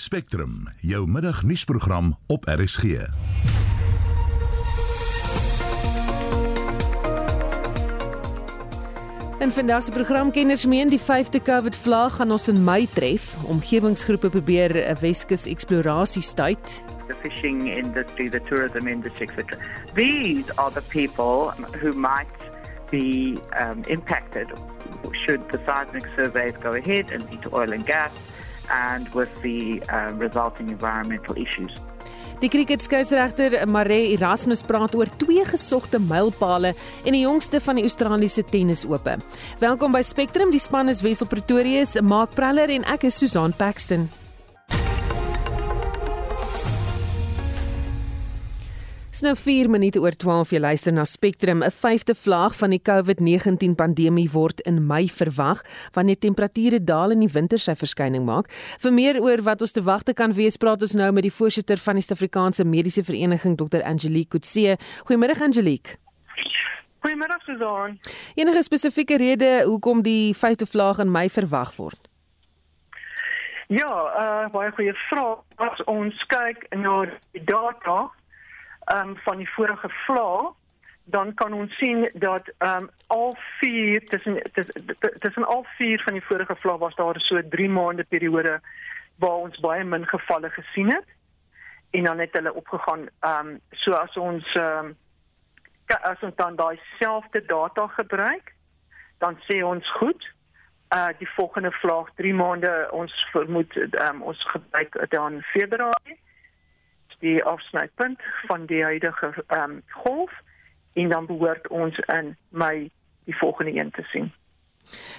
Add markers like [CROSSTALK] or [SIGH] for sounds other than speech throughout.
Spectrum, jou middagnuusprogram op RSG. En vandag se program kenners meen die 5de COVID vlaag gaan ons in Mei tref. Omgewingsgroepe probeer 'n Weskus eksplorasie stuit. the fishing industry, the tourism industry, etc. These are the people who might be um, impacted should the seismic surveys go ahead and lead to oil and gas and with the uh, resulting environmental issues. Die kriketskeieregter Mare Erasmus praat oor twee gesogte mylpale en die jongste van die Australiese tennisope. Welkom by Spectrum, die span is Wessel Pretorius, Mark Praller en ek is Susan Paxton. Dis nou 4 minute oor 12 jy luister na Spectrum. 'n Vyfde vlaag van die COVID-19 pandemie word in Mei verwag wanneer temperature daal en die winter sy verskyning maak. Vir meer oor wat ons te wagte kan wees, praat ons nou met die voorsitter van die Suid-Afrikaanse Mediese Vereniging, Dr. Angelique Kutse. Goeiemôre Angelique. Goeiemôre Susan. Enige spesifieke rede hoekom die vyfde vlaag in Mei verwag word? Ja, uh baie goeie vraag. As ons kyk na die data um, van die vorige vlaag, dan kan ons sien dat um, al vier tussen tussen al vier van die vorige vlaag was daar so 3 maande periode waar ons baie min gevalle gesien het en dan het hulle opgegaan. Ehm um, so as ons ehm um, as ons dan daai selfde data gebruik, dan sê ons goed. Uh die volgende vlaag 3 maande ons vermoed ehm um, ons gebruik dan Februarie die afsnypunt van die huidige ehm um, golf en dan behoort ons in Mei die volgende een te sien.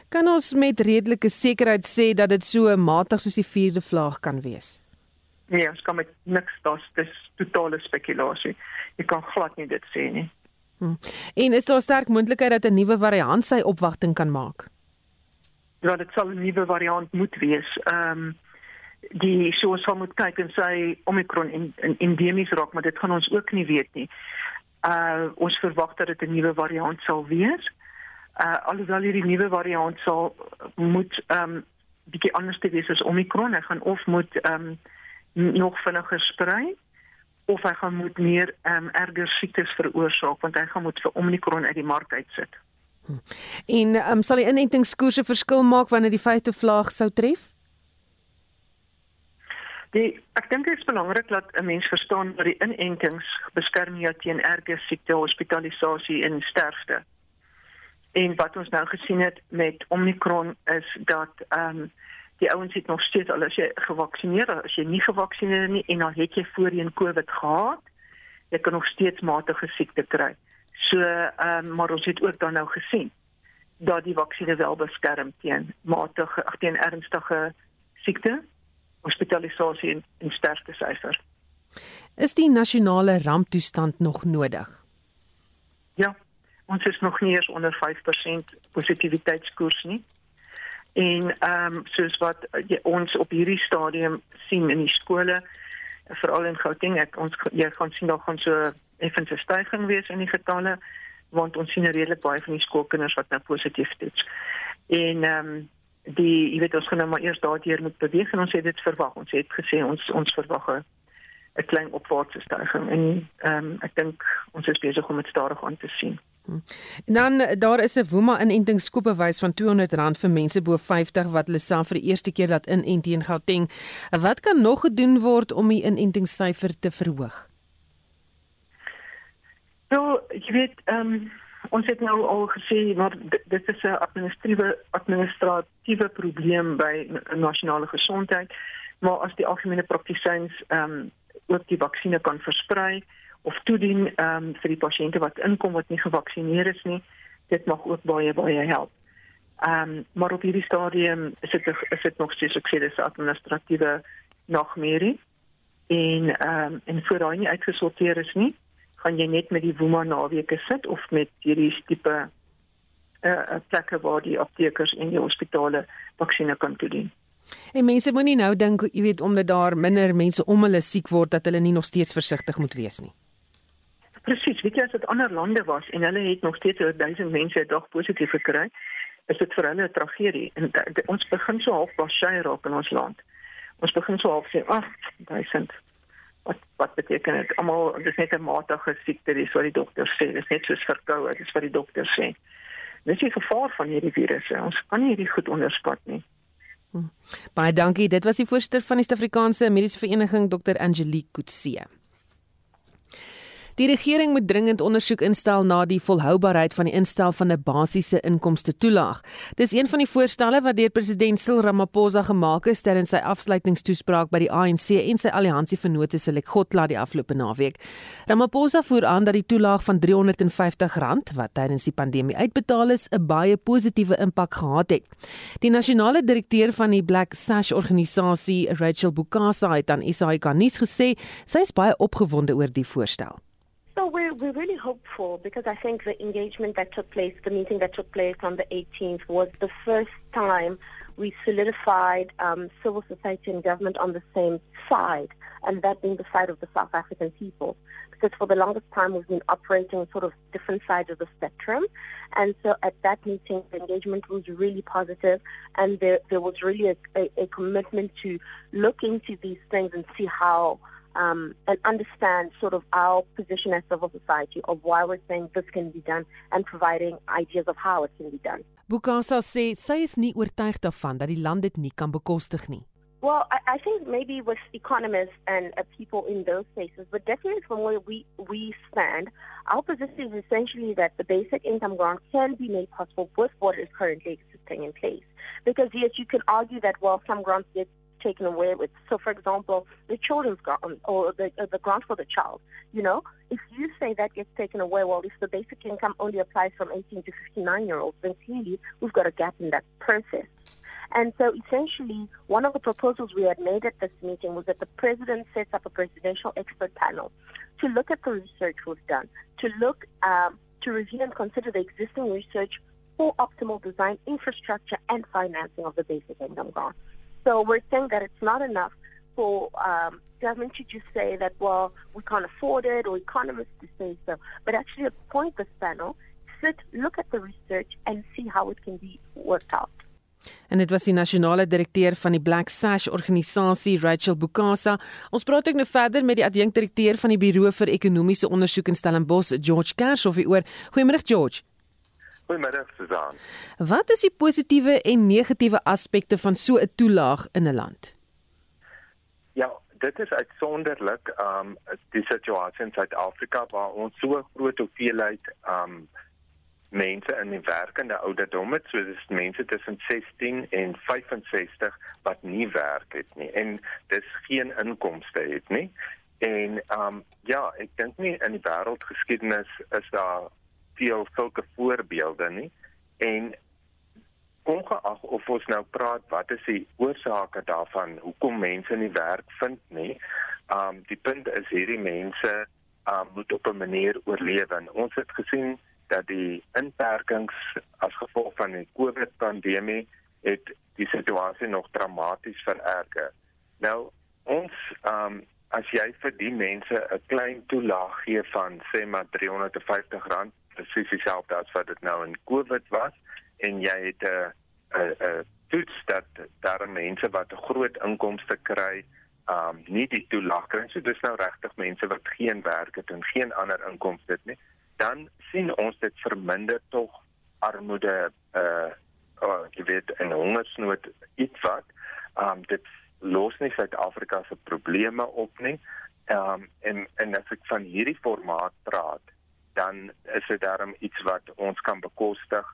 Kan ons met redelike sekerheid sê dat dit so matig soos die vierde vlaag kan wees? Nee, ons kan met niks daar's dis totale spekulasie. Jy kan glad nie dit sê nie. Hm. En is daar sterk moontlikheid dat 'n nuwe variant sy opwagting kan maak? Ja, dit sal 'n nuwe variant moet wees. Ehm um, die soos ons moet kyk en sê Omicron in, in endemies raak, maar dit gaan ons ook nie weet nie. Uh ons verwag dat dit 'n nuwe variant sal wees. Uh alhoewel hierdie nuwe variant sal moet ehm um, bietjie anders te wees as Omicron, hy gaan of moet ehm um, nog vinniger sprei of hy gaan moet meer ehm um, erger siektes veroorsaak want hy gaan moet vir Omicron uit die mark uitsit. Hm. En ehm um, sal die inentingskoerse verskil maak wanneer die vyfde vlaag sou tref? Die ek dink dit is belangrik dat 'n mens verstaan dat die inentings beskerm jou teen erge siekte, hospitalisasie en sterfte. En wat ons nou gesien het met Omicron is dat ehm um, die ouens het nog steeds al as jy gevaksinereer, as jy nie gevaksinereer nie en al het jy voorheen COVID gehad, jy kan nog steeds matige siekte kry. So ehm um, maar ons het ook dan nou gesien dat die vaksines wel beskerm teen matige, ag teen ernstige siekte hospitalisasie en, en sterfte syfer. Is die nasionale ramptoestand nog nodig? Ja, ons is nog nie eens onder 5% positiwiteitskoers nie. En ehm um, soos wat jy, ons op hierdie stadium sien in die skole, veral in Gauteng, ek, ons jy gaan sien daar gaan so effens 'n stygings wees in die getalle want ons sien redelik baie van die skoolkinders wat nou positief toets. En ehm um, die jy weet ons gaan nou maar eers daardeur moet beweeg en ons het dit verwag. Ons het gesê ons ons verwag 'n klein opwaartse stygings en ehm um, ek dink ons is besig om dit stadig aan te sien. En dan daar is 'n Woema inentingskope wys van R200 vir mense bo 50 wat hulle self vir die eerste keer laat inent teen Gauteng. Wat kan nog gedoen word om die inentingssyfer te verhoog? So, jy weet, ehm um, ons het nou al gesê maar dit is 'n administratiewe administratiewe probleem by nasionale gesondheid maar as die algemene praktisyns ehm um, ook die vaksines kan versprei of toedien ehm um, vir die pasiënte wat inkom wat nie gevaksinereer is nie dit mag ook baie baie help. Ehm um, maar op hierdie stadium is dit is dit nog steeds ook sê administratiewe nagmerrie en ehm um, en voor daai nie uitgesorteer is nie gaan jy net met die Woema naweke sit of met hierdie tipe eh uh, plekke waar die aptekers en die hospitale vaksines kan toedien. En mense moenie nou dink, jy weet, omdat daar minder mense om hulle siek word dat hulle nie nog steeds versigtig moet wees nie. Presies, weet jy as dit ander lande was en hulle het nog steeds 1000 mense 'n dag positief gekry, is dit vir hulle 'n tragedie en de, ons begin so half basjy raak in ons land. Ons begin so half sê, ag, duisend. Wat wat beteken dit? Almal dis net 'n matige siekte, dis wat die dokter sê. Dis net soos verkoue, dis wat die dokter sê. Dis die gevaar van hierdie virusse. Ons kan nie hierdie goed onderskat nie. Hm. Baie dankie. Dit was die voorsteur van die Suid-Afrikaanse Mediese Vereniging Dr. Angelique Kutse. Die regering moet dringend ondersoek instel na die volhoubaarheid van die instel van 'n basiese inkomste toelaag. Dis een van die voorstelle wat deur president Cyril Ramaphosa gemaak is tydens sy afsluitingstoespraak by die ANC en sy alliansie vennote se Lekgotla die afgelope naweek. Ramaphosa voer aan dat die toelaag van R350 wat tydens die pandemie uitbetaal is, 'n baie positiewe impak gehad het. Die nasionale direkteur van die Black Sash organisasie, Rachel Bukasa, het aan SAK nuus gesê sy is baie opgewonde oor die voorstel. We're, we're really hopeful because I think the engagement that took place, the meeting that took place on the 18th, was the first time we solidified um, civil society and government on the same side, and that being the side of the South African people. Because for the longest time we've been operating on sort of different sides of the spectrum. And so at that meeting, the engagement was really positive, and there, there was really a, a, a commitment to look into these things and see how um, and understand sort of our position as civil society of why we're saying this can be done and providing ideas of how it can be done. Bukasa sê sy is nie oortuig daarvan dat die land dit nie kan bekostig nie. Well, I, I think maybe with economists and uh, people in those spaces, but definitely from where we, we stand, our position is essentially that the basic income grant can be made possible with what is currently existing in place. Because yes, you can argue that, well, some grants get taken away with. So, for example, the children's grant or the, uh, the grant for the child, you know, if you say that gets taken away, well, if the basic income only applies from 18 to 59 year olds, then clearly we've got a gap in that process. And so essentially, one of the proposals we had made at this meeting was that the president sets up a presidential expert panel to look at the research we've done, to look, um, to review and consider the existing research for optimal design, infrastructure, and financing of the basic income grant. So we're saying that it's not enough for um, government to just say that, well, we can't afford it, or economists to say so, but actually appoint this panel, sit, look at the research, and see how it can be worked out. En dit was die nasionale direkteur van die Black Sash organisasie Rachel Bukasa. Ons praat ook nou verder met die adjunkdirekteur van die Buro vir Ekonomiese Ondersoek in Stellenbosch, George Kershoff, oor. Goeiemôre George. Goeiemiddag Susan. Wat is die positiewe en negatiewe aspekte van so 'n toelaag in 'n land? Ja, dit is uitsonderlik um die situasie in Suid-Afrika waar ons so groot hoeveelheid um mense in die werkende ouderdom het, soos mense tussen 16 en 65 wat nie werk het nie en dis geen inkomste het nie. En um ja, ek dink nie in die wêreldgeskiedenis is daar veel sulke voorbeelde nie. En ongeag of ons nou praat wat is die oorsake daarvan? Hoekom mense nie werk vind nie? Um die punt is hierdie mense um moet op 'n manier oorleef. En ons het gesien dat die inperkings as gevolg van die COVID pandemie het die situasie nog dramaties vererger. Nou ons um as jy vir die mense 'n klein toelaag gee van sê maar R350 presies dieselfde as wat dit nou in COVID was en jy het 'n 'n 'n toets dat daar mense wat 'n groot inkomste kry, um nie die toelaag kry. So dis nou regtig mense wat geen werk het en geen ander inkomste het nie. Dan sien ons dit verminder tog armoede uh oh, jy weet en hongersnood iets wat um dit los nie Suid-Afrika se probleme op nie. Um en en as ek van hierdie formaat praat, dan is dit daarom iets wat ons kan bekostig.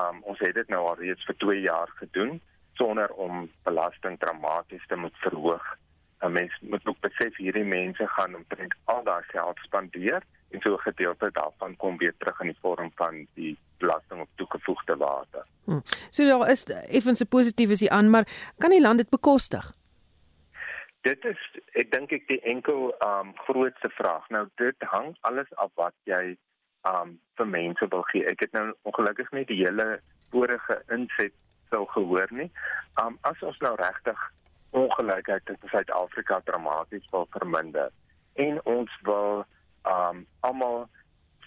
Um ons het dit nou al reeds vir 2 jaar gedoen sonder om belasting dramaties te moet verhoog. 'n Mens moet ook besef hierdie mense gaan omtrent al daai geld spandeer en so 'n gedeelte daarvan kom weer terug in die vorm van die belasting op toegevoegde waarde. Hmm. So daar is effens 'n positief is hier aan, maar kan die land dit bekostig? dit is ek dink ek die enkel um grootste vraag. Nou dit hang alles af wat jy um vir mense wil gee. Ek het nou ongelukkig nie die hele vorige inset sou gehoor nie. Um as ons nou regtig ongelykheid in Suid-Afrika dramaties wil verminder en ons wil um almal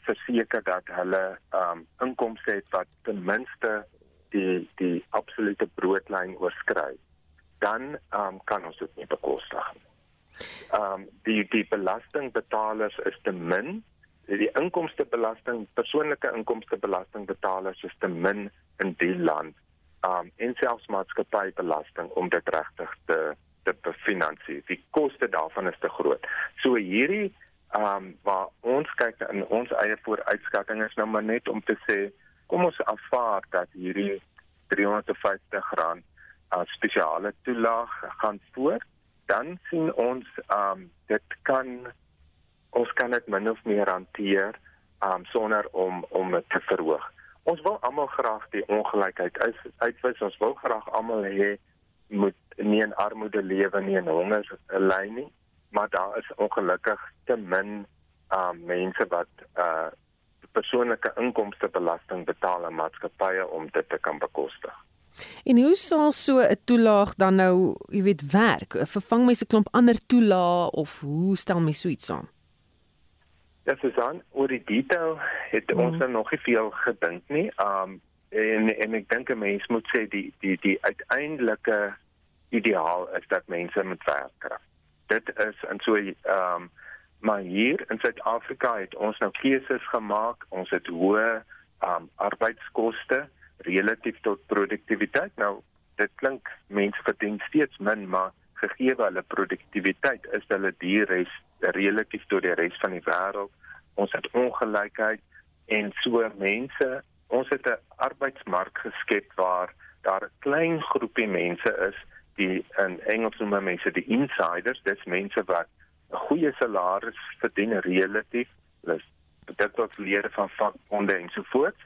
verseker dat hulle um inkomste het wat ten minste die die absolute broodlyn oorskry dan um, kan ons dit nie bekostig nie. Um die die belastingbetalers is te min. Die inkomstebelasting, persoonlike inkomstebelastingbetalers is te min in die land. Um en selfs maatskappybelasting om dit regtig te te befinansier. Die koste daarvan is te groot. So hierdie um waar ons kyk in ons eie vooruitskatting is nou maar net om te sê kom ons aanvaar dat hierdie 350 rand as spesiale toelaag gaan voort dan sien ons um dit kan ons kan dit min of meer hanteer um sonder om om dit te verhoog. Ons wil almal graag die ongelykheid uitwis. Ons wil graag almal hê moet nie in armoede lewe nie en honger ly nie, maar daar is ongelukkig te min um mense wat uh persoonlike inkomste belasting betaal aan maatskappye om dit te kan bekostig. En hoe sal so 'n toelaag dan nou, jy weet, werk? Vervang mense klomp ander toelae of hoe stel mense so iets aan? Ja, Susan, oor die detail het mm. ons nou nog nie veel gedink nie. Um en en ek dink 'n mens moet sê die die die uiteindelike ideaal is dat mense met werk kry. Dit is en so um maar hier in Suid-Afrika het ons nou keuses gemaak. Ons het hoë um arbeidskoste relatief tot produktiwiteit. Nou dit klink mense verdien steeds min, maar gegee hulle produktiwiteit is hulle die res relatief tot die res van die wêreld. Ons het ongelykheid en so mense, ons het 'n arbeidsmark geskep waar daar 'n klein groepie mense is die in Engels noem mense die insiders, dis mense wat 'n goeie salaris verdien relatief. Dit wat lede van vakbonde en so voort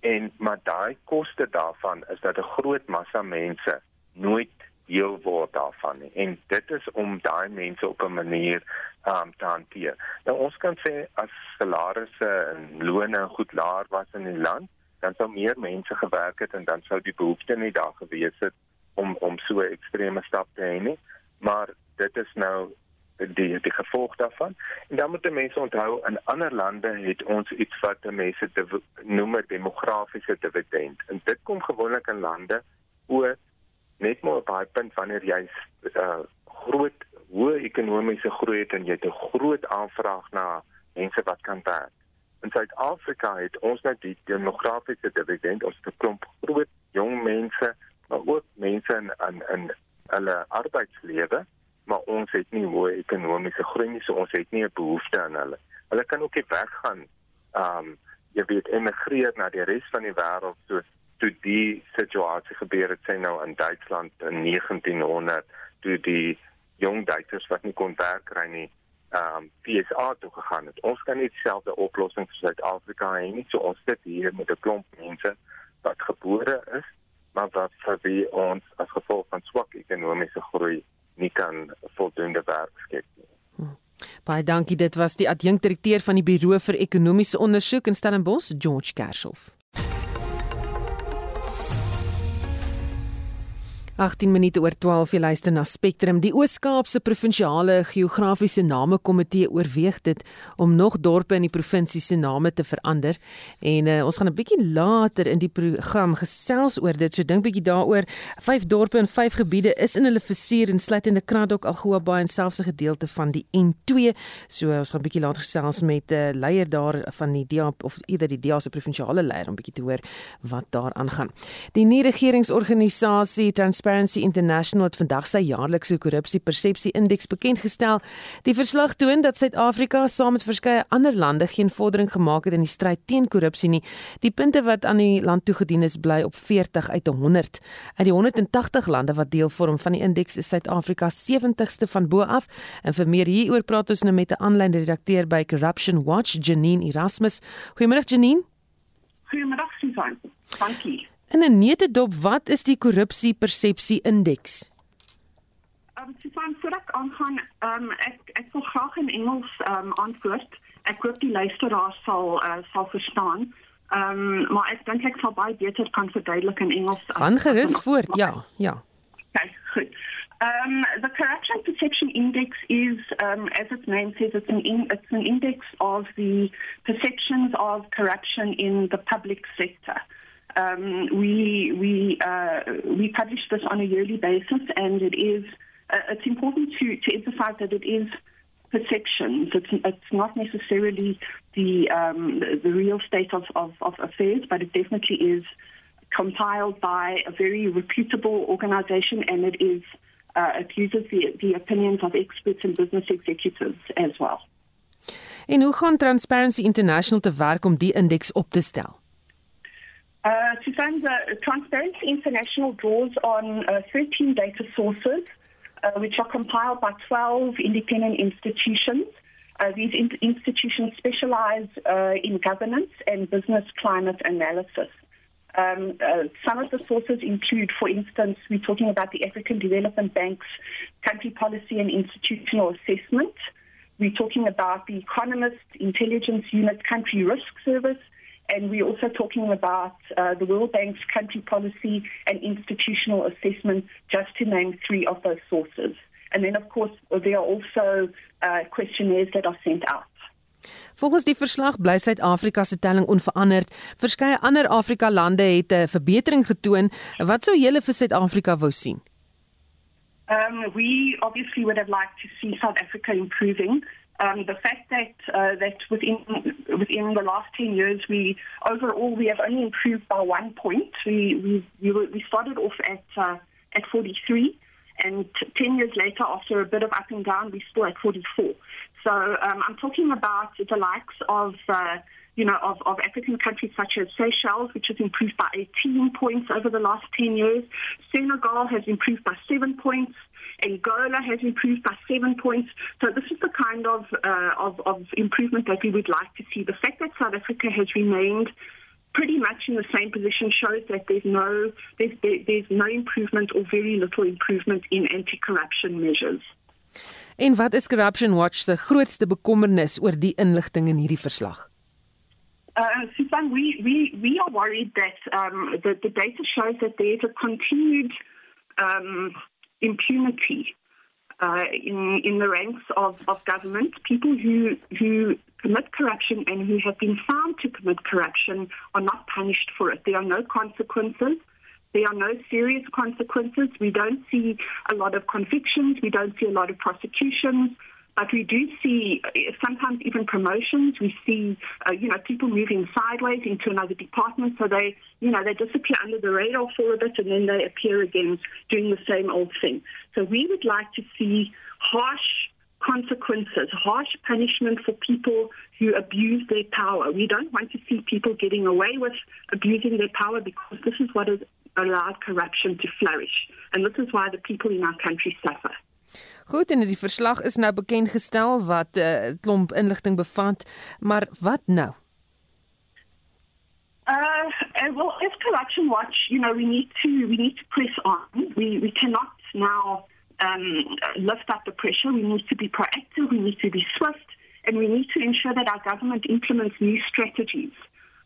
en maar daai koste daarvan is dat 'n groot massa mense nooit deel word daarvan nie. en dit is om daai mense op 'n manier um, te hanteer. Nou ons kan sê as salarisse en lone goed laer was in die land, dan sou meer mense gewerk het en dan sou die behoefte nie daar gewees het om om so 'n ekstreme stap te hê nie. Maar dit is nou die die gevolg daarvan. En dan moet mense onthou in ander lande het ons iets wat mense noem 'n demografiese dividend. En dit kom gewoonlik in lande oor net maar op daai punt wanneer jy 'n uh, eh, groot hoë ekonomiese groei het en jy het 'n groot aanvraag na mense wat kan werk. In Suid-Afrika het ons nou die demografiese dividend ons 'n klomp groot jong mense, maar ook mense in in in hulle arbeidslewe maar ons het nie hoë ekonomiese groei nie, so ons het nie 'n behoefte aan hulle. Hulle kan ook nie weggaan. Um jy weet emigreer na die res van die wêreld so toe die situasie gebeur het sy nou in Duitsland in 1900 toe die jong Duitsers wat nie kon werk kry nie um PSA toe gegaan het. Ons kan nie dieselfde oplossing vir Suid-Afrika hê nie. So ons sit hier met 'n klomp mense wat gebore is, maar wat vir wie ons as gevolg van swak ekonomiese groei nie kan voldoende werk skep nie. Hm. Baie dankie. Dit was die adjunkdirekteur van die Buro vir Ekonomiese Ondersoek in Stellenbosch, George Kershoff. 18 minute oor 12 jy luister na Spectrum. Die Oos-Kaapse Provinsiale Geografiese Namekomitee oorweeg dit om nog dorpe in die provinsie se name te verander. En uh, ons gaan 'n bietjie later in die program gesels oor dit. So dink bietjie daaroor. Vyf dorpe en vyf gebiede is in hulle versuur en sluit in die Kraddock, Algoa Bay en selfs 'n gedeelte van die N2. So ons gaan bietjie later gesels met 'n uh, leier daar van die DEA of eerder die DEA se provinsiale leier om bietjie te hoor wat daar aangaan. Die nie regeringsorganisasie Trans Transparency International het vandag sy jaarlikse korrupsie-persepsie indeks bekend gestel. Die verslag toon dat Suid-Afrika saam met verskeie ander lande geen vordering gemaak het in die stryd teen korrupsie nie. Die punte wat aan die land toegedien is, bly op 40 uit 100. Uit die 180 lande wat deel vorm van die indeks is Suid-Afrika 70ste van bo af. En vir meer hieroor praat ons nou met 'n aanlyn redakteur by Corruption Watch, Janine Erasmus. Goeiemôre Janine. Goeiemôre Susan. Dankie. In 'n netedop, wat is die korrupsie persepsie indeks? Um, Susan, voordat ek aangaan, um, ek ek wil graag in Engels um, antwoord. Ek hoop die luisteraars sal uh, sal verstaan. Ehm um, maar ek dink ek sal baie beter kan verduidelik in Engels. Gaan gerus voort. Ja, ja. Okay, goed. Um, the corruption perception index is, um, as its name says, it's an, in, it's an index of the perceptions of corruption in the public sector. Um, we we uh, we publish this on a yearly basis, and it is uh, it's important to to emphasize that it is perceptions. It's it's not necessarily the um, the, the real state of, of, of affairs, but it definitely is compiled by a very reputable organization, and it is uh, it uses the the opinions of experts and business executives as well. En hoe gaan Transparency International te werk om die indeks op te stel? Uh, Suzanne, the Transparency International draws on uh, 13 data sources, uh, which are compiled by 12 independent institutions. These in institutions specialize in governance and business climate analysis. Um, uh, some of the sources include, for instance, we're talking about the African Development Bank's country policy and institutional assessment. We're talking about the Economist Intelligence Unit Country Risk Service, and we're also talking about uh, the World Bank's country policy and institutional assessment, just to name three of those sources. And then, of course, there are also uh, questionnaires that are sent out. Volgens die verslag bly Suid-Afrika se telling onveranderd. Verskeie ander Afrika lande het 'n verbetering getoon. Wat sou julle vir Suid-Afrika wou sien? Um, we obviously would have liked to see South Africa improving. Um, the fact that uh, that within within the last ten years, we overall we have only improved by one point. We we we, we started off at uh, at 43, and ten years later, after a bit of up and down, we're still at 44. So um, I'm talking about the likes of. Uh, you know, of, of African countries such as Seychelles, which has improved by 18 points over the last 10 years. Senegal has improved by seven points. Angola has improved by seven points. So this is the kind of, uh, of, of improvement that we would like to see. The fact that South Africa has remained pretty much in the same position shows that there's no, there's, there, there's no improvement or very little improvement in anti-corruption measures. En wat is Corruption Watch se grootste bekommernis oor die inligting in hierdie verslag? Uh, Susan, we, we, we are worried that um, the, the data shows that there's a continued um, impunity uh, in, in the ranks of, of government. People who, who commit corruption and who have been found to commit corruption are not punished for it. There are no consequences. There are no serious consequences. We don't see a lot of convictions. We don't see a lot of prosecutions. But we do see uh, sometimes even promotions. We see, uh, you know, people moving sideways into another department. So they, you know, they disappear under the radar for a bit and then they appear again doing the same old thing. So we would like to see harsh consequences, harsh punishment for people who abuse their power. We don't want to see people getting away with abusing their power because this is what has allowed corruption to flourish. And this is why the people in our country suffer. Goed en die verslag is nou bekend gestel wat 'n uh, klomp inligting bevat, maar wat nou? Uh, well, as Corruption Watch, you know, we need to we need to press on. We we cannot now um, lift up the pressure. We need to be proactive. We need to be swift, and we need to ensure that our government implements new strategies.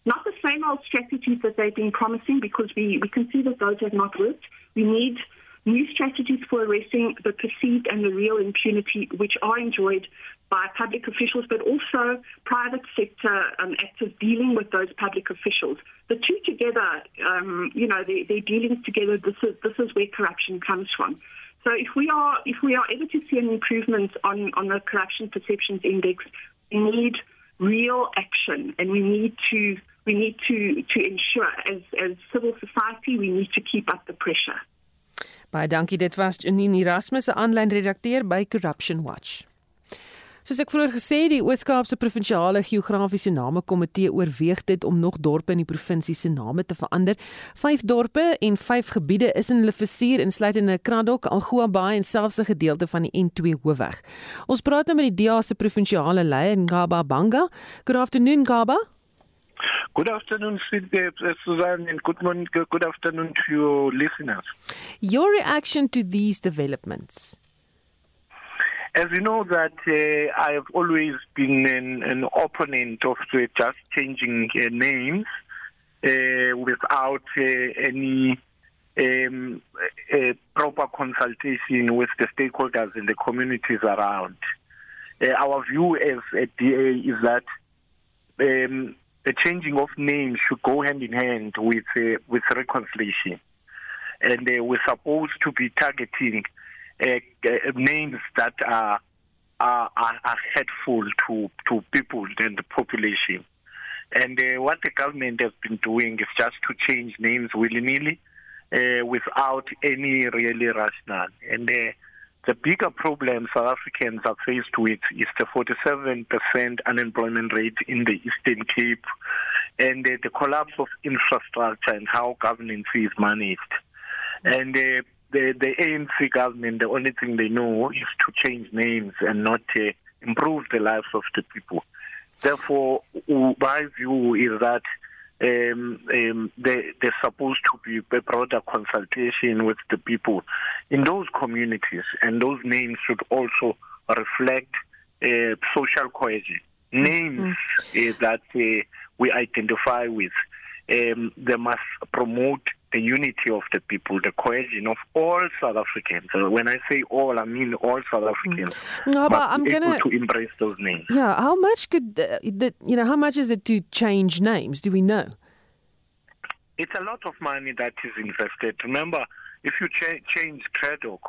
Not the same old strategies that they've been promising, because we we can see that those have not worked. We need new strategies for arresting the perceived and the real impunity which are enjoyed by public officials, but also private sector um, actors dealing with those public officials. The two together, um, you know, they, they're dealing together. This is this is where corruption comes from. So if we are if we are able to see an improvement on on the corruption perceptions index, we need real action, and we need to we need to to ensure as as civil society we need to keep up the pressure. Baie dankie. Dit was Janine Erasmus, 'n aanlyn redakteur by Corruption Watch. Soos ek vroeër gesê het, die Oos-Kaapse Provinsiale Geografiese Namekomitee oorweeg dit om nog dorpe in die provinsie se name te verander. Vyf dorpe en vyf gebiede is in hulle versuur insluitende Kraddock, Algoa Bay en selfs 'n gedeelte van die N2 hoofweg. Ons praat nou met die DA se provinsiale leier, Ngaba Banga. Good afternoon, Ngaba. Good afternoon, Suzanne, and good morning, good afternoon to your listeners. Your reaction to these developments? As you know, that uh, I have always been an, an opponent of uh, just changing uh, names uh, without uh, any um, proper consultation with the stakeholders and the communities around. Uh, our view as a DA is that um, the changing of names should go hand in hand with uh, with reconciliation, and uh, we're supposed to be targeting uh, uh, names that are, are are hurtful to to people and the population. And uh, what the government has been doing is just to change names willy nilly uh, without any really rationale. And the bigger problem South Africans are faced with is the 47% unemployment rate in the Eastern Cape and uh, the collapse of infrastructure and how governance is managed. And uh, the, the ANC government, the only thing they know is to change names and not uh, improve the lives of the people. Therefore, my view is that um, um, there, there's supposed to be a broader consultation with the people in those communities, and those names should also reflect uh, social cohesion. Names mm-hmm. uh, that uh, we identify with, um, they must promote the unity of the people, the cohesion of all South Africans. Uh, when I say all, I mean all South Africans. No, but I'm gonna to embrace those names. Yeah, how much could the, the, you know? How much is it to change names? Do we know? It's a lot of money that is invested. Remember, if you cha- change Craddock,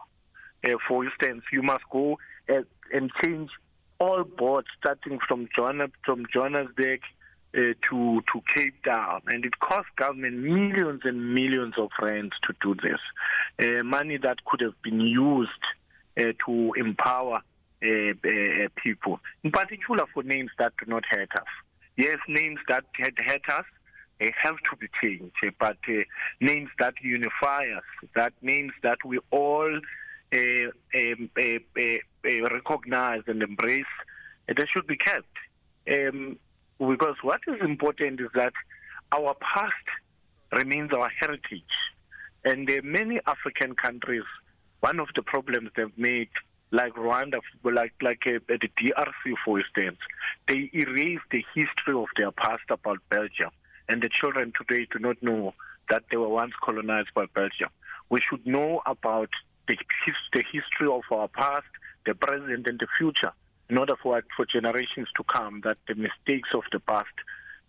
uh, for instance, you must go uh, and change all boards starting from Johanna, from Johannesburg uh, to to Cape Town, and it costs government millions and millions of rands to do this. Uh, money that could have been used uh, to empower uh, uh, people, in particular for names that do not hurt us. Yes, names that had hurt us have to be changed, uh, but names that unify us, that names that we all um, recognize and embrace, they should be kept. Um, because what is important is that our past remains our heritage. And uh, many African countries, one of the problems they've made, like Rwanda, like like uh, the DRC, for instance, they erase the history of their past about Belgium, and the children today do not know that they were once colonized by Belgium. We should know about the, the history of our past, the present, and the future in order for for generations to come that the mistakes of the past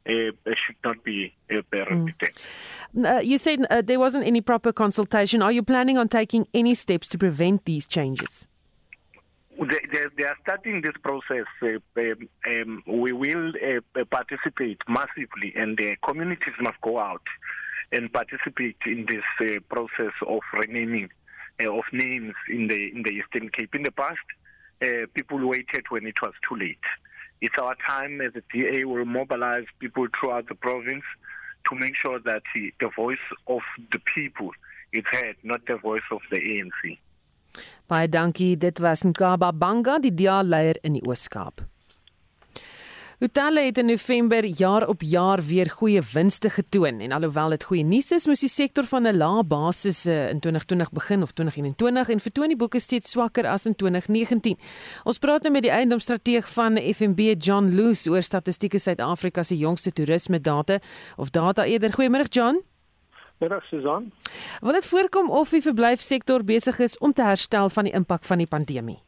uh, should not be uh, repeated. Mm. Uh, you said uh, there wasn't any proper consultation. Are you planning on taking any steps to prevent these changes? They, they, they are starting this process. Uh, um, um, we will uh, participate massively, and the communities must go out and participate in this uh, process of renaming uh, of names in the in the Eastern Cape. In the past, uh, people waited when it was too late. It's our time as a DA will mobilize people throughout the province to make sure that the, the voice of the people is heard, not the voice of the ANC. Baie dankie. Dit was Nkaba Banga, die DA-leier in die Oos-Kaap. Hotelle het in November jaar op jaar weer goeie winste getoon en alhoewel dit goeie nuus is, moes die sektor van 'n lae basis eh, in 2020 begin of 2021 en vertoon die boeke steeds swakker as in 2019. Ons praat nou met die eiendomsstrateeg van FNB John Loose oor statistieke Suid-Afrika se jongste toerisme data of data eerder. Goeiemôre John. Middag Susan. Wil dit voorkom of die verblyfsektor besig is om te herstel van die impak van die pandemie?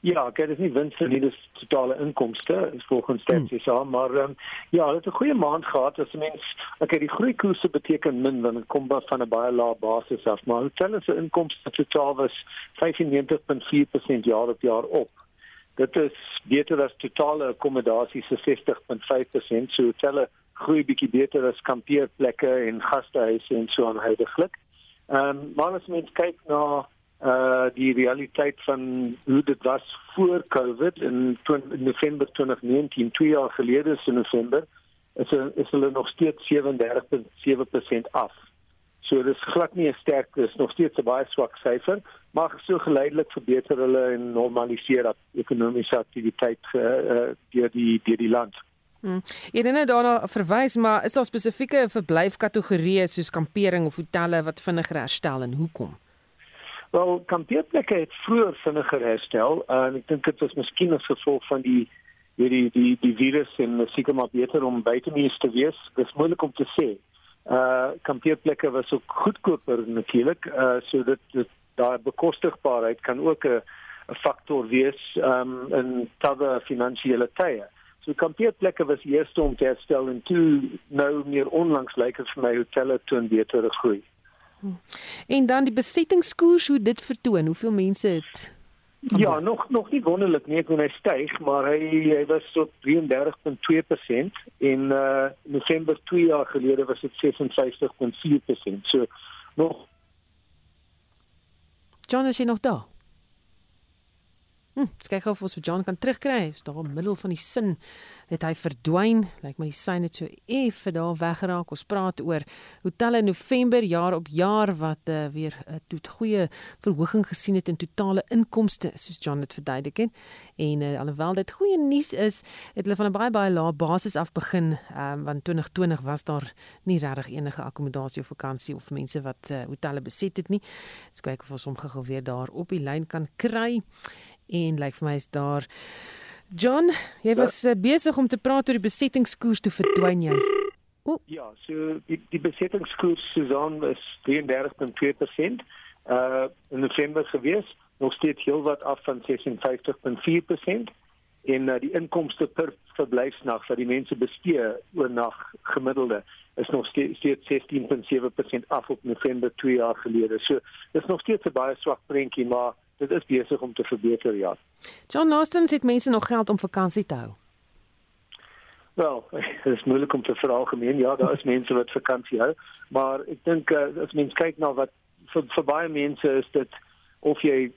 Ja, ek het nie wins nie, dis totale inkomste volgens statistiek, hmm. maar um, ja, dit het 'n goeie maand gehad as mens ek het die groeikoerse beteken min want dit kom van 'n baie lae basis af, maar hotelle se inkomste totaal was 95.4% jaar op jaar op. Dit is beter as totale akkommodasie se 60.5%, so hotelle groei bietjie beter as kampeerplekke en gastehuise en so aanhoudelik. Ehm um, maar as mens kyk na uh die realiteit van hoe dit was voor Covid in, in November 2019, twee jaar gelede in November, is is hulle nog steeds 37.7% af. So dis glad nie 'n sterk, dis nog steeds 'n baie swak syfer, maar so geleidelik verbeter hulle en normaliseer dat ekonomiese aktiwiteit uh, uh, deur die deur die land. Hmm. Jy het nou daarna verwys, maar is daar spesifieke verblyfkategorieë soos kampering of hotelle wat vinniger herstel en hoekom? Wel, kampeerplekke het vroeër vinniger herstel en ek dink dit was miskien as gevolg van die die die die, die virus en seker maar beter om buite mense te wees. Dit is moeilik om te sê. Uh kampeerplekke was ook goedkoper natuurlik. Uh so dit, dit daai bekostigbaarheid kan ook 'n 'n faktor wees um in tawe finansiële tye. So kampeerplekke was eers om te herstel en toe nou meer onlangs lyk dit vir my hotelle toon beter groei. En dan die besettingskoers hoe dit vertoon, hoeveel mense het Ja, nog nog nie wonderlik nie, kon hy styg, maar hy hy was tot 33.2% in uh November 2 jaar gelede was dit 56.4%. So nog John is jy nog daar? Hm, kyk of ons vir John kan terugkry. Is daar in middel van die sin het hy verdwyn. Lyk my die sein het so effe daar weggeraak. Ons praat oor hotelle in November jaar op jaar wat uh, weer 'n uh, tot goeie verhoging gesien het in totale inkomste, soos John dit verduidelik het. En uh, alhoewel dit goeie nuus is, het hulle van 'n baie baie lae basis af begin, um, want 2020 was daar nie regtig enige akkommodasie of vakansie of mense wat uh, hotelle beset het nie. Ons kyk of ons hom gou weer daar op die lyn kan kry en lyk like vir my is daar John, jy was ja. besig om te praat oor die besettingskoers toe verdwyn jy. O. Ja, so die die besettingskoers Susan was 33.2% uh in November gewees, nog steeds heelwat af van 56.4% en uh, die inkomste per verblyfsnag wat die mense bestee oor nag gemiddelde is nog steeds 16.7% af op November 2 jaar gelede. So dis nog steeds 'n baie swak prentjie, maar dit is besig om te verbeter ja. John Noston het mense nog geld om vakansie te hou. Wel, [LAUGHS] dit is moeilik om te veralgemeen. Ja, daar is mense wat vakansie hou, maar ek dink uh, as mens kyk na wat vir, vir baie mense is dit of jy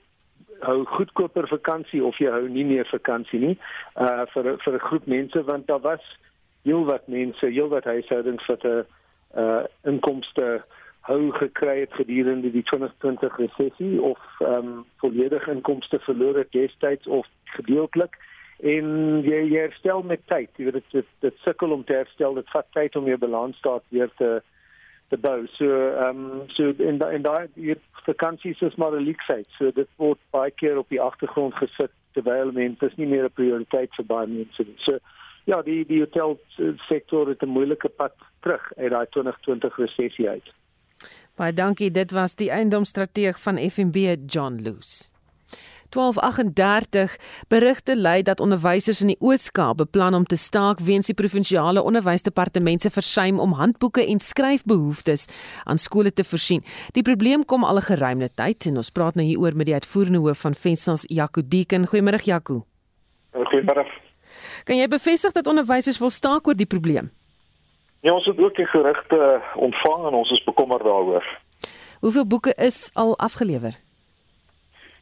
hou goedkoper vakansie of jy hou nie meer vakansie nie. Uh vir vir 'n groep mense want daar was heelwat mense, heelwat huishoudings wat 'n uh inkomste uh hou gekry het gedurende die 2020 resessie of ehm um, volledig inkomste verloor het destyds of gedeeltelik. En jy, herstel met tyd. Jy weet dit dit, dit sukkel om te herstel. Dit vat tyd om jou balansstaat weer te te bou. So ehm um, so in da, in daai vakansies is maar 'n leaksite so dit word baie keer op die agtergrond gesit terwyl mense is nie meer 'n prioriteit vir baie mense so ja die die hotel sektor het 'n moeilike pad terug uit daai 2020 resessie uit Baie dankie. Dit was die eiendomsstrateeg van FNB, John Loose. 1238 berigte lei dat onderwysers in die Oos-Kaap beplan om te staak weens die provinsiale onderwysdepartement se versuim om handboeke en skryfbehoeftes aan skole te voorsien. Die probleem kom al 'n geruime tyd en ons praat nou hieroor met die uitvoerende hoof van Fensans, Jaco Deeken. Goeiemôre Jaco. Goeiemôre. Kan jy bevestig dat onderwysers wil staak oor die probleem? Ja, ons het ook die gerugte ontvang en ons is bekommerd daaroor. Hoeveel boeke is al afgelewer?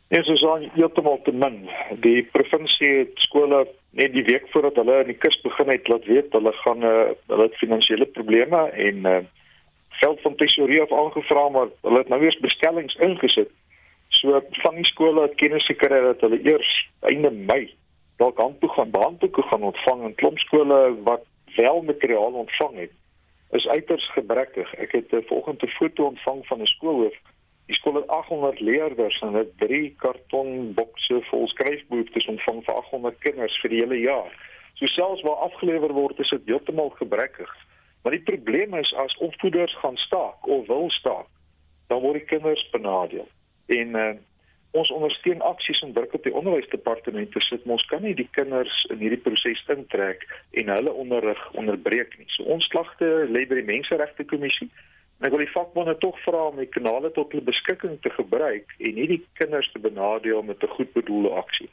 Ja, so so heeltemal te min. Die provinsie het skole net die week voordat hulle in die kus begin het laat weet hulle gaan uh, hulle het finansiële probleme en uh, geld van tesorie af aangevra maar hulle het nou weer bestellings ingesit. So van die skole het kennis gekry dat hulle eers einde Mei dalk handboek gaan handboeke gaan ontvang en klomp skole wat wel materiaal ontvang het is uiters gebrekkig. Ek het 'n uh, volgende foto ontvang van 'n skoolhoof. Die skool het 800 leerders en het 3 karton bokse vol skryfbehoeftes ontvang vir 800 kinders vir die hele jaar. So selfs waar afgelewer word, is dit heeltemal gebrekkig. Maar die probleem is as opvoeders gaan staak of wil staak, dan word die kinders benadeel. En uh, ons ondersteun aksies en werk op die onderwysdepartement te sit. Ons kan nie die kinders in hierdie proses intrek en hulle onderrig onderbreek nie. So ons klagte lê by die Menseregte Kommissie. En ek wil die vakbonde tog vra om die kanale tot hulle beskikking te gebruik en nie die kinders te benadeel met 'n goedbedoelde aksie.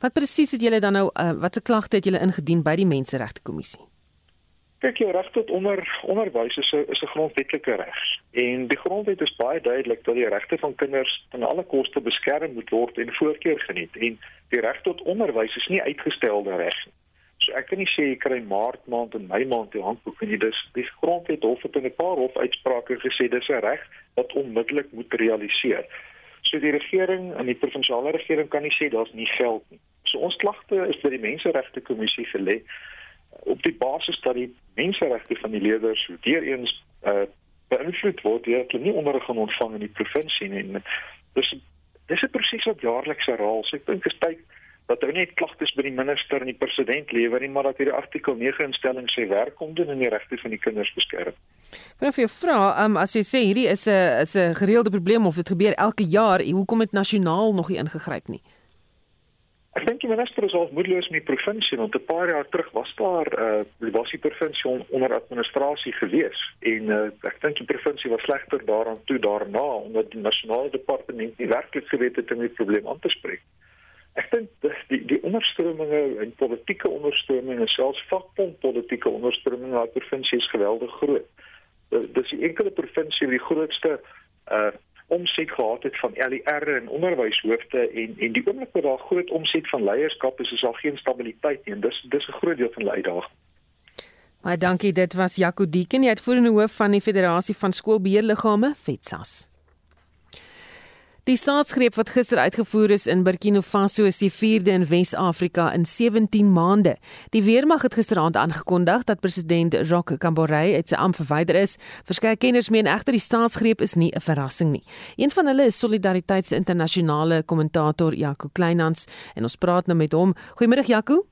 Wat presies het julle dan nou uh, wat se klagte het julle ingedien by die Menseregte Kommissie? Kyk, jou reg tot onder onderwys is 'n is 'n grondwetlike reg. En die grondwet is baie duidelik dat die regte van kinders ten alle koste beskerm moet word en voorkeur geniet. En die reg tot onderwys is nie uitgestelde nie. So ek kan nie sê jy kry maart maand en mei maand die handboek nie. Dis die grondwet hof het in 'n paar hofuitsprake gesê dis 'n reg wat onmiddellik moet realiseer. So die regering en die provinsiale regering kan nie sê daar's nie geld nie. So ons klagte is by die Menseregte Kommissie gelê op die basis dat die menseregte van die leerders weer eens uh, beïnvloed word deur hulle nie onderrig gaan ontvang in die provinsie nie. Dis dis 'n proses wat jaarliks herhaal. So ek dink dit is tyd dat ou net klagtes by die minister en die president lewer nie, maar dat hierdie artikel 9 instelling sê werk kom doen en die regte van die kinders beskerm. Ek wil vir jou vra, um, as jy sê hierdie is 'n is 'n gereelde probleem of dit gebeur elke jaar, hoekom het nasionaal nog nie ingegryp nie? Ek dink die minister is al moedeloos met die provinsie want 'n paar jaar terug was daar uh was die provinsie on, onder administrasie gewees en uh, ek dink die provinsie was slegter daaraan toe daarna omdat die nasionale departement nie werklik geweet het om die probleem aan te spreek. Ek dink die die ondersteuminge en politieke ondersteuminge en selfs vakbond politieke ondersteuminge aan die provinsie is geweldig groot. Dis die enkele provinsie wat die grootste uh omset gehad het van LER en onderwyshoofde en en die oomblik wat daar groot omset van leierskap is, is daar geen stabiliteit nie. Dis dis 'n groot deel van die uitdaging. Baie dankie. Dit was Jaco Dieken, die uitvoerende hoof van die Federasie van Skoolbeheerliggame, FETSAS. Die staatsgreep wat gister uitgevoer is in Burkina Faso is die 4de in Wes-Afrika in 17 maande. Die weermag het gisteraand aangekondig dat president Roch Kabore uit sy ampt verwyder is. Verskeie kenners meen egter die staatsgreep is nie 'n verrassing nie. Een van hulle is Solidariteits Internasionale kommentator Jaco Kleinhans en ons praat nou met hom. Goeiemôre Jaco.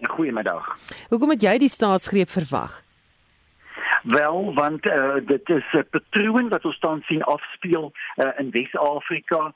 Goeiemiddag. Hoekom het jy die staatsgreep verwag? Wel, want uh, dit is 'n patroon wat ons tans sien afspeel uh, in Wes-Afrika. uh,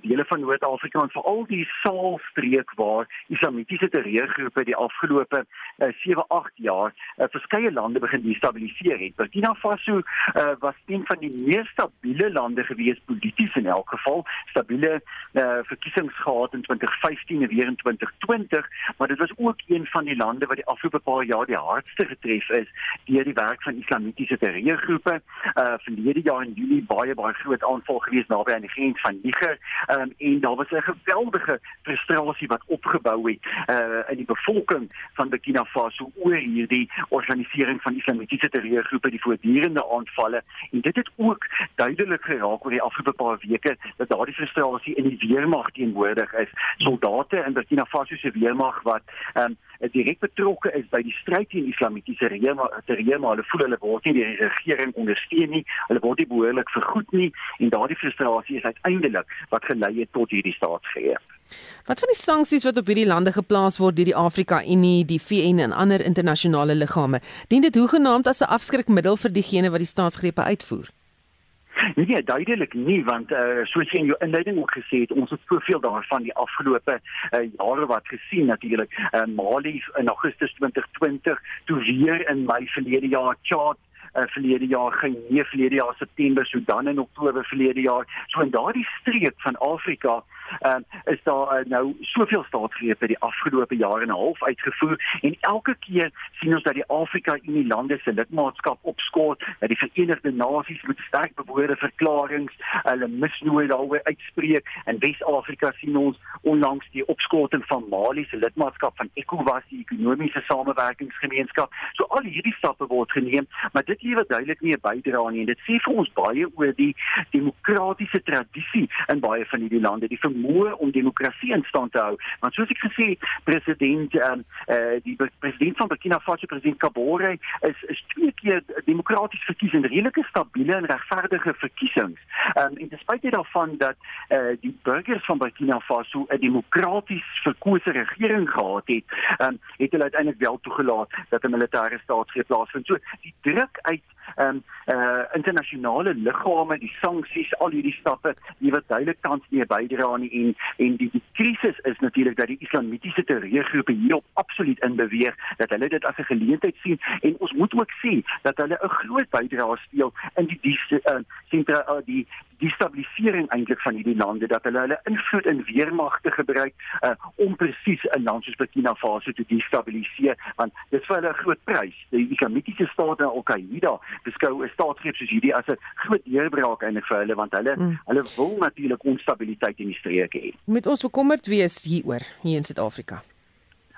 dele van Noord-Afrika en veral die Saalstreek waar islamitiese terreurgroepe die afgelope uh, 7-8 jaar uh, verskeie lande begin destabiliseer het. Burkina Faso uh, was een van die mees stabiele lande gewees polities in elk geval, stabiele uh, verkiesings gehad in 2015 en weer in 2020, maar dit was ook een van die lande wat die afgelope paar jaar die hardste getref is deur die werk van islamitiese terreurgroepe. Uh, verlede jaar in Julie baie baie groot aanval gewees naby aan die grens van Niger um, en daar was 'n geweldige frustrasie wat opgebou het uh, in die bevolking van Burkina Faso oor hierdie organisering van islamitiese terreurgroepe die voortdurende aanvalle. En dit het ook duidelik geraak oor die afgelope paar weke dat daardie frustrasie in die weermag teenwoordig is. Soldate in Burkina Faso se weermag wat um, direk betrokke is by die stryd teen islamitiese terreurma hulle voel hulle word nie deur die regering ondersteun nie hulle word nie behoorlik vergoed nie en daardie frustrasie is uiteindelik wat gelei het tot hierdie staatsgreep. Wat van die sanksies wat op hierdie lande geplaas word deur die Afrika Unie, die VN en ander internasionale liggame, dien dit hoegenaamd as 'n afskrikmiddel vir diegene wat die staatsgrepe uitvoer? Nee, nee, duidelik nie want uh, soos jy in jou inleiding ook gesê het, ons het soveel daarvan die afgelope uh, jare wat gesien natuurlik. Uh, Mali in Augustus 2020, toe weer in Mei verlede jaar Chad uh, verlede jaar geen nee verlede jaar September Sudan in Oktober verlede jaar. So in daardie streek van Afrika uh, is daar uh, nou soveel staatsgrepe die afgelope jaar en 'n half uitgevoer en elke keer sien ons dat die Afrika Unie lande se lidmaatskap opskort dat die Verenigde Nasies met sterk bewoorde verklaringe hulle misnooi daaroor uitspreek. En Wes-Afrika sien ons onlangs die opskorting van Mali se lidmaatskap van ECOWAS die ekonomiese samewerkingsgemeenskap. So al hierdie stappe word geneem maar dit lewer duidelik nie 'n bydrae nie en dit sê vir ons baie oor die demokratiese tradisie in baie van hierdie lande. Die vermoë om demokrasie in stand te hou. Want soos ek gesê het, president ehm uh, die president van Burkina Faso, president Kabore, is is twee keer demokraties verkies in redelike stabiele en regverdige verkiesings. Ehm um, en ten spyte daarvan dat eh uh, die burgers van Burkina Faso 'n demokraties verkose regering gehad het, ehm um, het hulle uiteindelik wel toegelaat dat 'n militêre staatsgreep plaasvind. So die druk uit ehm um, eh uh, internasionale liggame, die sanksies, al hierdie stappe, jy wat duidelik tans nie bydra aan en en die, die krisis is natuurlik dat die islamitiese terreurgroepe hierop absoluut in beweeg dat hulle dit as 'n geleentheid sien en ons moet ook sien dat hulle 'n groot bydrae speel in die die uh, sentra uh, die die stabilisering eintlik van hierdie lande dat hulle hulle invloed in weermagte gebruik uh, om presies 'n land soos Burkina Faso te destabiliseer want dit is vir hulle 'n groot prys die islamitiese staat en Al-Qaeda beskou 'n staatsgreep soos hierdie as 'n groot deurbraak eintlik vir hulle want hulle mm. hulle wil natuurlik onstabiliteit in die streke hê Met ons bekommerd wees hieroor hier in Suid-Afrika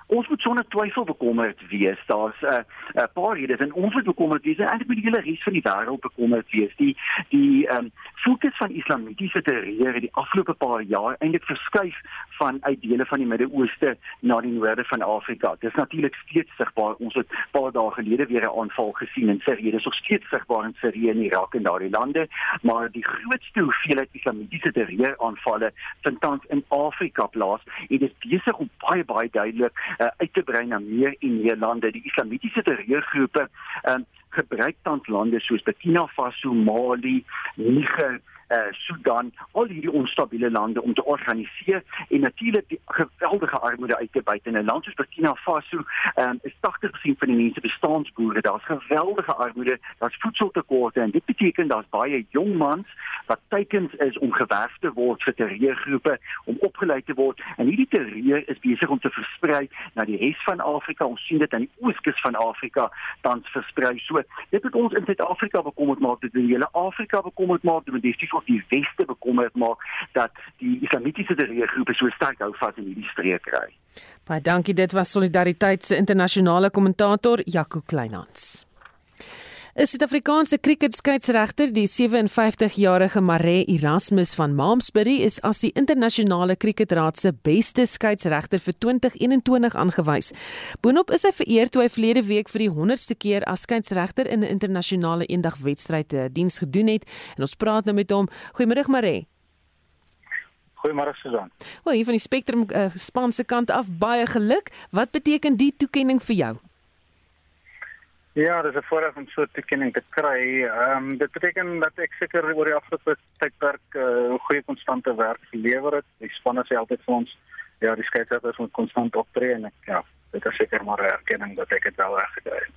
ons moet sonder twyfel bekommerd wees. Daar's 'n uh, 'n uh, paar redes en ons moet bekommerd wees eintlik met die hele res van die wêreld bekommerd wees. Die die um, fokus van islamitiese terreur het die afgelope paar jaar eintlik verskuif van uit dele van die Midde-Ooste na die noorde van Afrika. Dit is natuurlik steeds sigbaar. Ons het 'n paar dae gelede weer 'n aanval gesien in Sirië. Dit is nog steeds sigbaar in Sirië en Irak en daardie lande, maar die grootste hoeveelheid islamitiese terreur aanvalle vind tans in Afrika plaas en dit is besig om baie baie duidelik uh, uit te brei na meer en meer lande. Die islamitiese terreurgroepe um, gebruik tans lande soos Burkina Faso, Mali, Niger uh, Sudan, al hierdie onstabiele lande om te organiseer en natuurlik die geweldige armoede uit te buite in 'n land soos Burkina Faso, um, is 80% van die mense bestaansboere. Daar's geweldige armoede, daar's voedseltekorte en dit beteken daar's baie jong mans wat teikens is om gewerf te word vir terreurgroepe, om opgelei te word en hierdie terreur is besig om te versprei na die res van Afrika. Ons sien dit aan die ooskus van Afrika tans versprei. So, dit het ons in Suid-Afrika bekommerd maak, dit het die hele Afrika bekommerd maak, dit het die ook die weste bekommerd maak dat die islamitiese terreurgroepe so sterk hou vas in hierdie streek kry. Baie dankie, dit was Solidariteit se internasionale kommentator Jaco Kleinhans. 'n Suid-Afrikaanse kriketskeieregter, die 57-jarige Mare Erasmus van Malmesbury, is as die internasionale kriketraad se beste skeieregter vir 2021 aangewys. Boonop is hy vereer toe hy verlede week vir die 100ste keer as skeieregter in 'n internasionale eendagwedstryd 'n eh, diens gedoen het. En ons praat nou met hom. Goeiemôre Mare. Goeiemôre Susan. Wel, hier van die Spectrum uh, span se kant af baie geluk. Wat beteken die toekenning vir jou? Ja, dit is 'n voorreg om so 'n toekenning te kry. Ehm um, dit beteken dat ek seker oor die afgelope tydperk 'n uh, goeie konstante werk gelewer het. Die spanne sê altyd vir ons ja, die skeieregters moet konstant optree en ek ja, dit is seker maar 'n erkenning dat ek dit wel reg gekry het.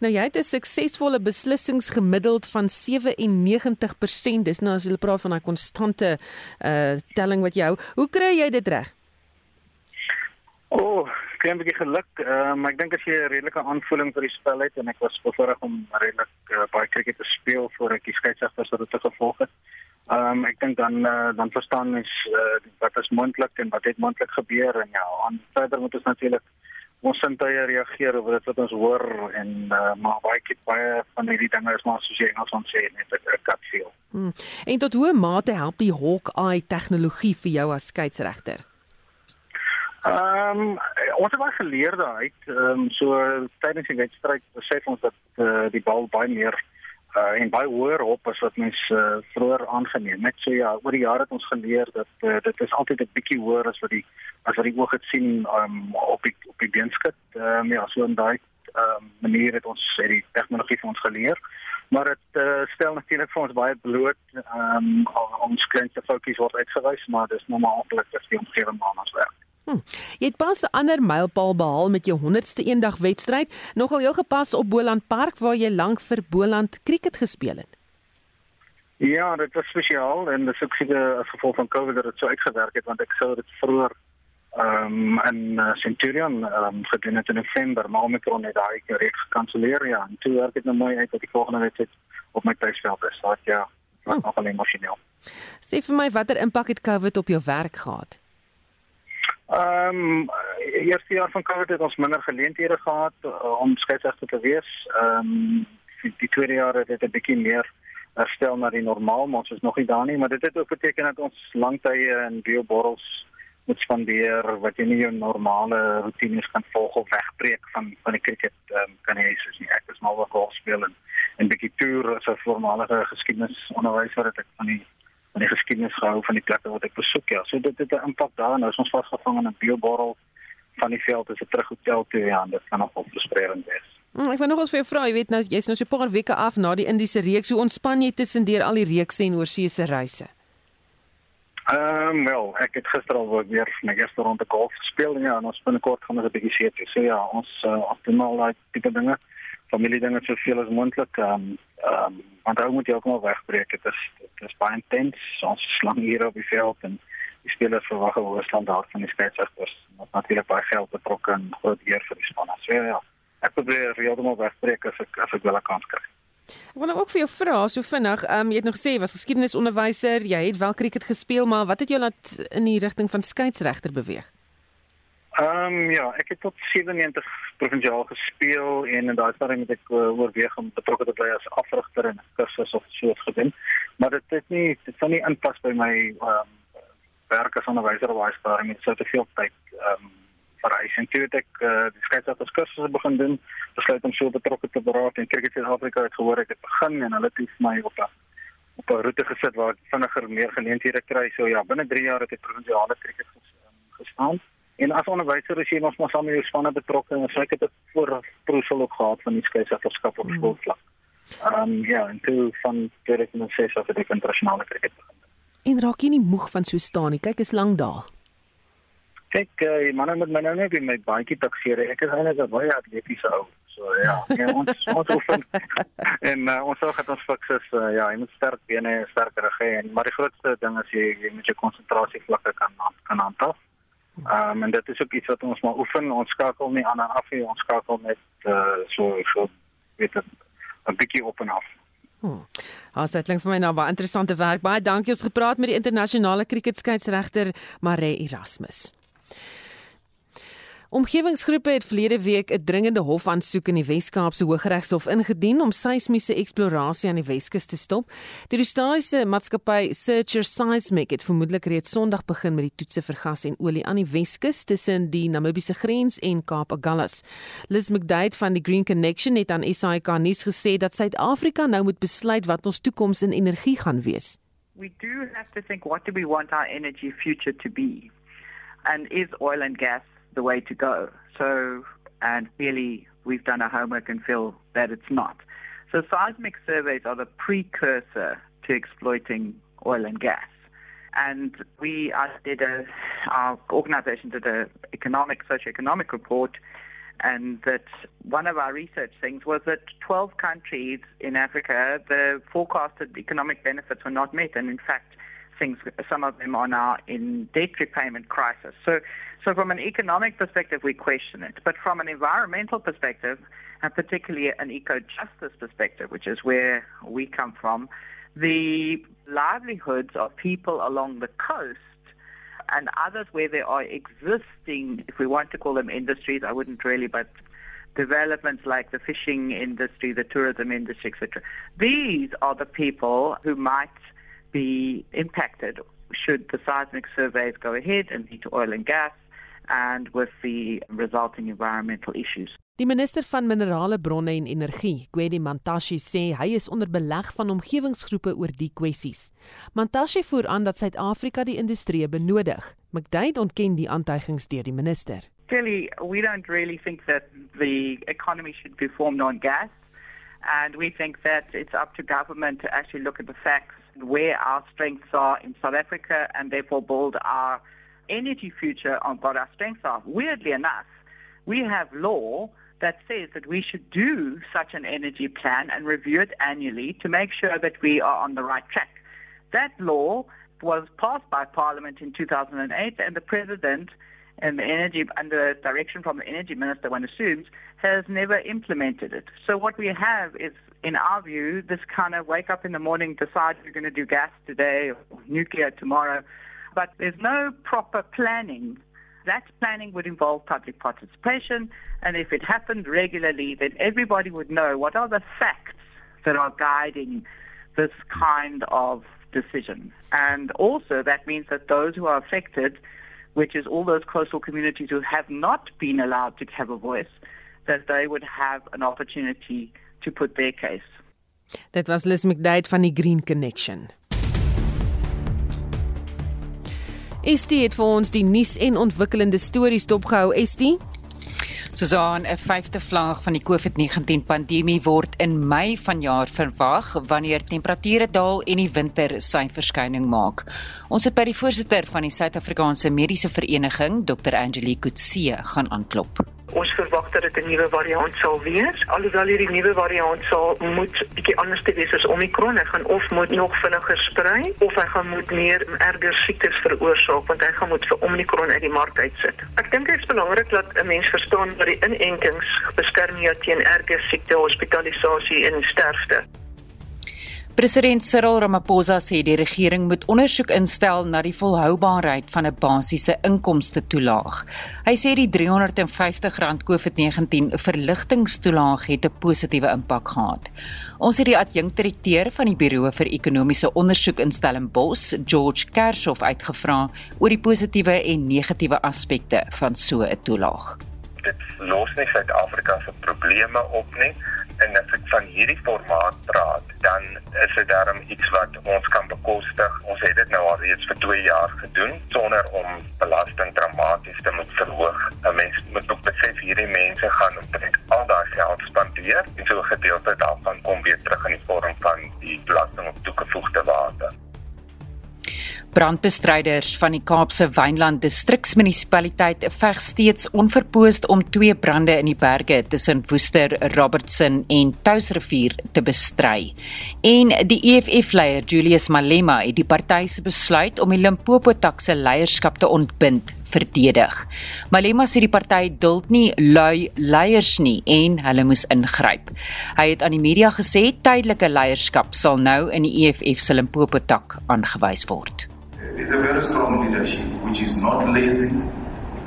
Nou jy het 'n suksesvolle beslissingsgemiddeld van 97%. Dis nou as jy praat van daai konstante uh telling wat jy hou. Hoe kry jy dit reg? Oh, klein bietjie geluk. Ehm um, ek dink as jy 'n redelike aanvoeling vir die spel het en ek was bevoorreg om redelik uh, baie kriket te speel voor ek die skeieregters wat dit gevolg het. Ehm um, ek dink dan uh, dan verstaan mens uh, wat is moontlik en wat het moontlik gebeur en ja, aan verder moet ons natuurlik ons sintuie reageer op dit wat ons hoor en uh, maar baie keer baie van hierdie dinge is maar soos jy Engels ons sê net 'n cut feel. Hmm. En tot hoe mate help die Hawkeye tegnologie vir jou as skeieregter? Ehm um, ons het baie geleer daai ehm um, so tydens die wedstryd besef ons dat uh, die bal baie meer uh, en baie hoër op as wat mens uh, vroeër aangeneem het. So ja, oor die jare het ons geleer dat uh, dit is altyd 'n bietjie hoër as wat die as wat die oog het sien um, op die op die beenskit. Ehm um, ja, so in daai ehm um, manier het ons het die tegnologie vir ons geleer. Maar dit uh, stel natuurlik vir ons baie bloot ehm um, ons kleinste fokus word uitgewys, maar dis normaal dat die omgewing aan ons werk. Hm. Jy het pas 'n ander mylpaal behaal met jou 100ste eendag wedstryd, nogal heel gepas op Boland Park waar jy lank vir Boland Cricket gespeel het. Ja, dit was spesiaal en dit is ook seker as gevolg van COVID dat dit so uitgewerk het want ek sou dit vroeër ehm um, in uh, Centurion ehm um, gedoen het in November, maar Omicron het daai reeks gekanselleer ja. En toe werk dit nou mooi uit dat die volgende wedstryd op my tuisveld is. So ja, was oh. nogal emosioneel. Sê vir my watter impak het COVID op jou werk gehad? Ehm um, eerste jaar van COVID het ons minder geleenthede gehad uh, om skeieregter te wees. Ehm um, die, die tweede jaar het dit 'n bietjie meer herstel na die normaal, maar ons is nog nie daar nie, maar dit het ook beteken dat ons langtye in bioborrels moet spandeer wat jy nie jou normale rotines kan volg of wegbreek van van die cricket um, kan jy soos nie ek is maar wat golf speel en 'n bietjie toer as 'n voormalige geskiedenisonderwyser wat ek van die van die geskiedenis gehou van die plekke wat ek besoek ja. So dit het 'n impak daar. Nou is ons vasgevang in 'n bioborrel van die veld as 'n terughotel toe ja, dit kan nog frustrerend wees. Mm, ek wou nog eens vir jou vra, jy weet nou jy's nou so 'n paar weke af na die Indiese reeks. Hoe ontspan jy tussendeur al die reekse en oorsese reise? Ehm um, wel, ek het gister al weer my eerste ronde golf gespeel en ja, ons binnekort gaan ons 'n bietjie see toe. So ja, ons uh, optimaal daai tipe dinge familie dinge soveel as moontlik. Ehm um, ehm um, want ou moet jy ook maar wegbreek. Dit is dit is baie intens. Ons slang hier op die veld en die spelers verwag 'n hoë standaard van die skeieregters. Wat natuurlik baie geld betrokke en groot eer vir die span. So ja, ek probeer heeltemal wegbreek as ek as ek wel 'n kans kry. Ek wil nou ook vir jou vra so vinnig, ehm um, jy het nog gesê jy was geskiedenisonderwyser, jy het wel cricket gespeel, maar wat het jou laat in die rigting van skeieregter beweeg? Ehm um, ja, ek het tot 97 provinsiaal gespeel en in daai stadium het ek uh, oorweeg om betrokke te bly as afrigter en kursus of so iets gedoen. Maar dit het nie dit sou nie inpas by my ehm um, werk as onderwyser op daai stadium met so te veel tyd ehm um, vereis. En toe het ek uh, die skeieregters kursusse begin doen, besluit om so betrokke te beraad en kyk ek in Afrika het gehoor ek het begin en hulle het my op 'n op 'n roete gesit waar ek vinniger meer geleenthede kry. So ja, binne 3 jaar het ek provinsiale kriket gestaan. En as onderwyser is jy mos maar saam met jou spanne betrokke en ek het dit voor proefsel ook gehad van die skeidsregterskap op mm. skoolvlak. Ehm um, ja, en toe van 2006 af het ek internasionale kriket begin. En raak jy nie moeg van so staan nie? Kyk, is lank dae. Kyk, uh, manne met my nou net met my baadjie takseer. Ek is eintlik 'n baie atletiese ou. So ja, ja ons ons oefen. [LAUGHS] en uh, ons sorg dat ons fiks is. Uh, ja, jy moet sterk bene en sterk rug hê en maar die grootste ding is jy jy moet jou konsentrasie vlakke kan kan aanpas. Ehm um, en dit is ook iets wat ons maar oefen. Ons skakel nie aan en af nie. Ons skakel met uh, so so weet 'n bietjie op en af. Hmm. As dit klink vir my nou baie interessante werk. Baie dankie ons gepraat met die internasionale kriketskeieregter Mare Erasmus. Omgewingsgroepe het verlede week 'n dringende hofaansoek in die Wes-Kaapse Hooggeregshof ingedien om seismiese eksplorasie aan die Weskus te stop. Die Australiese maatskappy Searcher Seismic het vermoedelik reeds Sondag begin met die toetse vir gas en olie aan die Weskus tussen die Namibiese grens en Kaap Agulhas. Liz McDade van die Green Connection het aan SAK nuus gesê dat Suid-Afrika nou moet besluit wat ons toekoms in energie gaan wees. We do have to think what do we want our energy future to be? And is oil and gas the way to go. So, and clearly we've done our homework and feel that it's not. So seismic surveys are the precursor to exploiting oil and gas. And we uh, did a, our organization did an economic, socioeconomic report and that one of our research things was that 12 countries in Africa, the forecasted economic benefits were not met. And in fact, things, some of them are now in debt repayment crisis. So so from an economic perspective, we question it. But from an environmental perspective, and particularly an eco-justice perspective, which is where we come from, the livelihoods of people along the coast and others where there are existing, if we want to call them industries, I wouldn't really, but developments like the fishing industry, the tourism industry, etc. These are the people who might be impacted should the seismic surveys go ahead and lead to oil and gas and with the resulting environmental issues. Die minister van minerale bronne en energie, Gwedi Mantashe, sê hy is onder beleg van omgewingsgroepe oor die kwessies. Mantashe voer aan dat Suid-Afrika die industrie benodig. McDade ontken die aantuigings deur die minister. Clearly, we don't really think that the economy should be formed on gas and we think that it's up to government to actually look at the facts where our strengths are in South Africa and therefore build our energy future on what our strengths are. Weirdly enough, we have law that says that we should do such an energy plan and review it annually to make sure that we are on the right track. That law was passed by Parliament in 2008, and the President and the energy, under direction from the Energy Minister, one assumes, has never implemented it. So what we have is, in our view, this kind of wake up in the morning, decide we're going to do gas today or nuclear tomorrow, but there's no proper planning. That planning would involve public participation, and if it happened regularly, then everybody would know what are the facts that are guiding this kind of decision. And also, that means that those who are affected, which is all those coastal communities who have not been allowed to have a voice, that they would have an opportunity to put their case. Dit was Liz McDade van die Green Connection. Estie het vir ons die nuus en ontwikkelende stories dopgehou. Estie Susan, 'n vyfde vlaag van die COVID-19 pandemie word in Mei vanjaar verwag wanneer temperature daal en die winter sy verskyning maak. Ons het by die voorsitter van die Suid-Afrikaanse Mediese Vereniging, Dr. Angelique Kutse, gaan aanklop. Ons verwag dat dit 'n nuwe variant sal wees. Alhoewel hierdie nuwe variant sal moet bietjie anders te wees as Omicron, hy gaan of moet nog vinniger sprei of hy gaan moet meer erger siektes veroorsaak want hy gaan moet vir Omicron uit die mark uitsit. Ek dink dit is belangrik dat 'n mens verstaan dat die inentings beskerm jou teen erger siekte, hospitalisasie en sterfte. President Cyril Ramaphosa sê die regering moet ondersoek instel na die volhoubaarheid van 'n basiese inkomste toelaag. Hy sê die R350 COVID-19 verligtingstoelaag het 'n positiewe impak gehad. Ons het die adjunkdirekteur van die Buro vir Ekonomiese Ondersoek in Stellenbosch, George Kershoff uitgevra oor die positiewe en negatiewe aspekte van so 'n toelaag. Dit los nie Suid-Afrika se probleme op nie en as ek van hierdie formaat praat, dan is dit darm iets wat ons kan bekostig. Ons het dit nou al reeds vir 2 jaar gedoen sonder om belasting dramaties te moet verhoog. 'n Mens moet ook besef hierdie mense gaan omtrent al daai geld spandeer en so 'n gedeelte daarvan kom weer terug in die vorm van die belasting op toegevoegde waarde. Brandbestryders van die Kaapse Wynland Distriksmunisipaliteit veg steeds onverpoost om twee brande in die berge tussen Woester, Robertson en Touwsrivier te bestry. En die EFF-leier Julius Malema het die party se besluit om die Limpopo takse leierskap te ontbind verdedig. Malema sê die party duld nie lui leiers nie en hulle moes ingryp. Hy het aan die media gesê tydelike leierskap sal nou in die EFF se Limpopo tak aangewys word. It's a very strong leadership which is not lazy,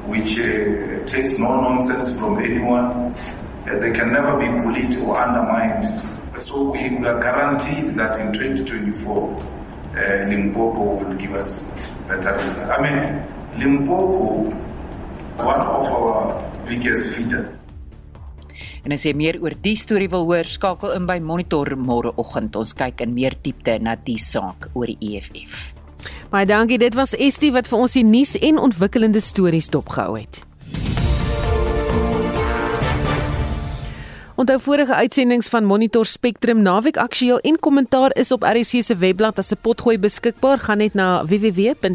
which uh, takes no nonsense from anyone. Uh, they can never be bullied or undermined. So we are guaranteed that in 2024, uh, Limpopo will give us better results. I mean, Limpopo, one of our biggest feeders. En as jy meer oor die storie wil hoor, skakel in by Monitor môreoggend. Ons kyk in meer diepte na die saak oor die EFF. Baie dankie. Dit was Estie wat vir ons die nuus en ontwikkelende stories dopgehou het. Onthou vorige uitsendings van Monitor Spectrum naweek aktueel en kommentaar is op RC se webblad as 'n potgooi beskikbaar. Gaan net na www.rc.co.za.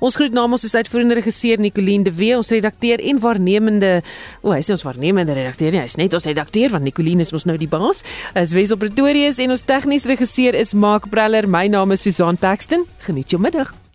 Ons groet namens ons uitvoerende regisseur Nicoline de Wee, ons redakteur en waarnemende, o, hy sê ons waarnemende redakteur nie, hy's net ons redakteur want Nicoline is mos nou die baas. As Wesel Pretorius en ons tegniese regisseur is Mark Preller. My naam is Susan Paxton. Geniet jou middag.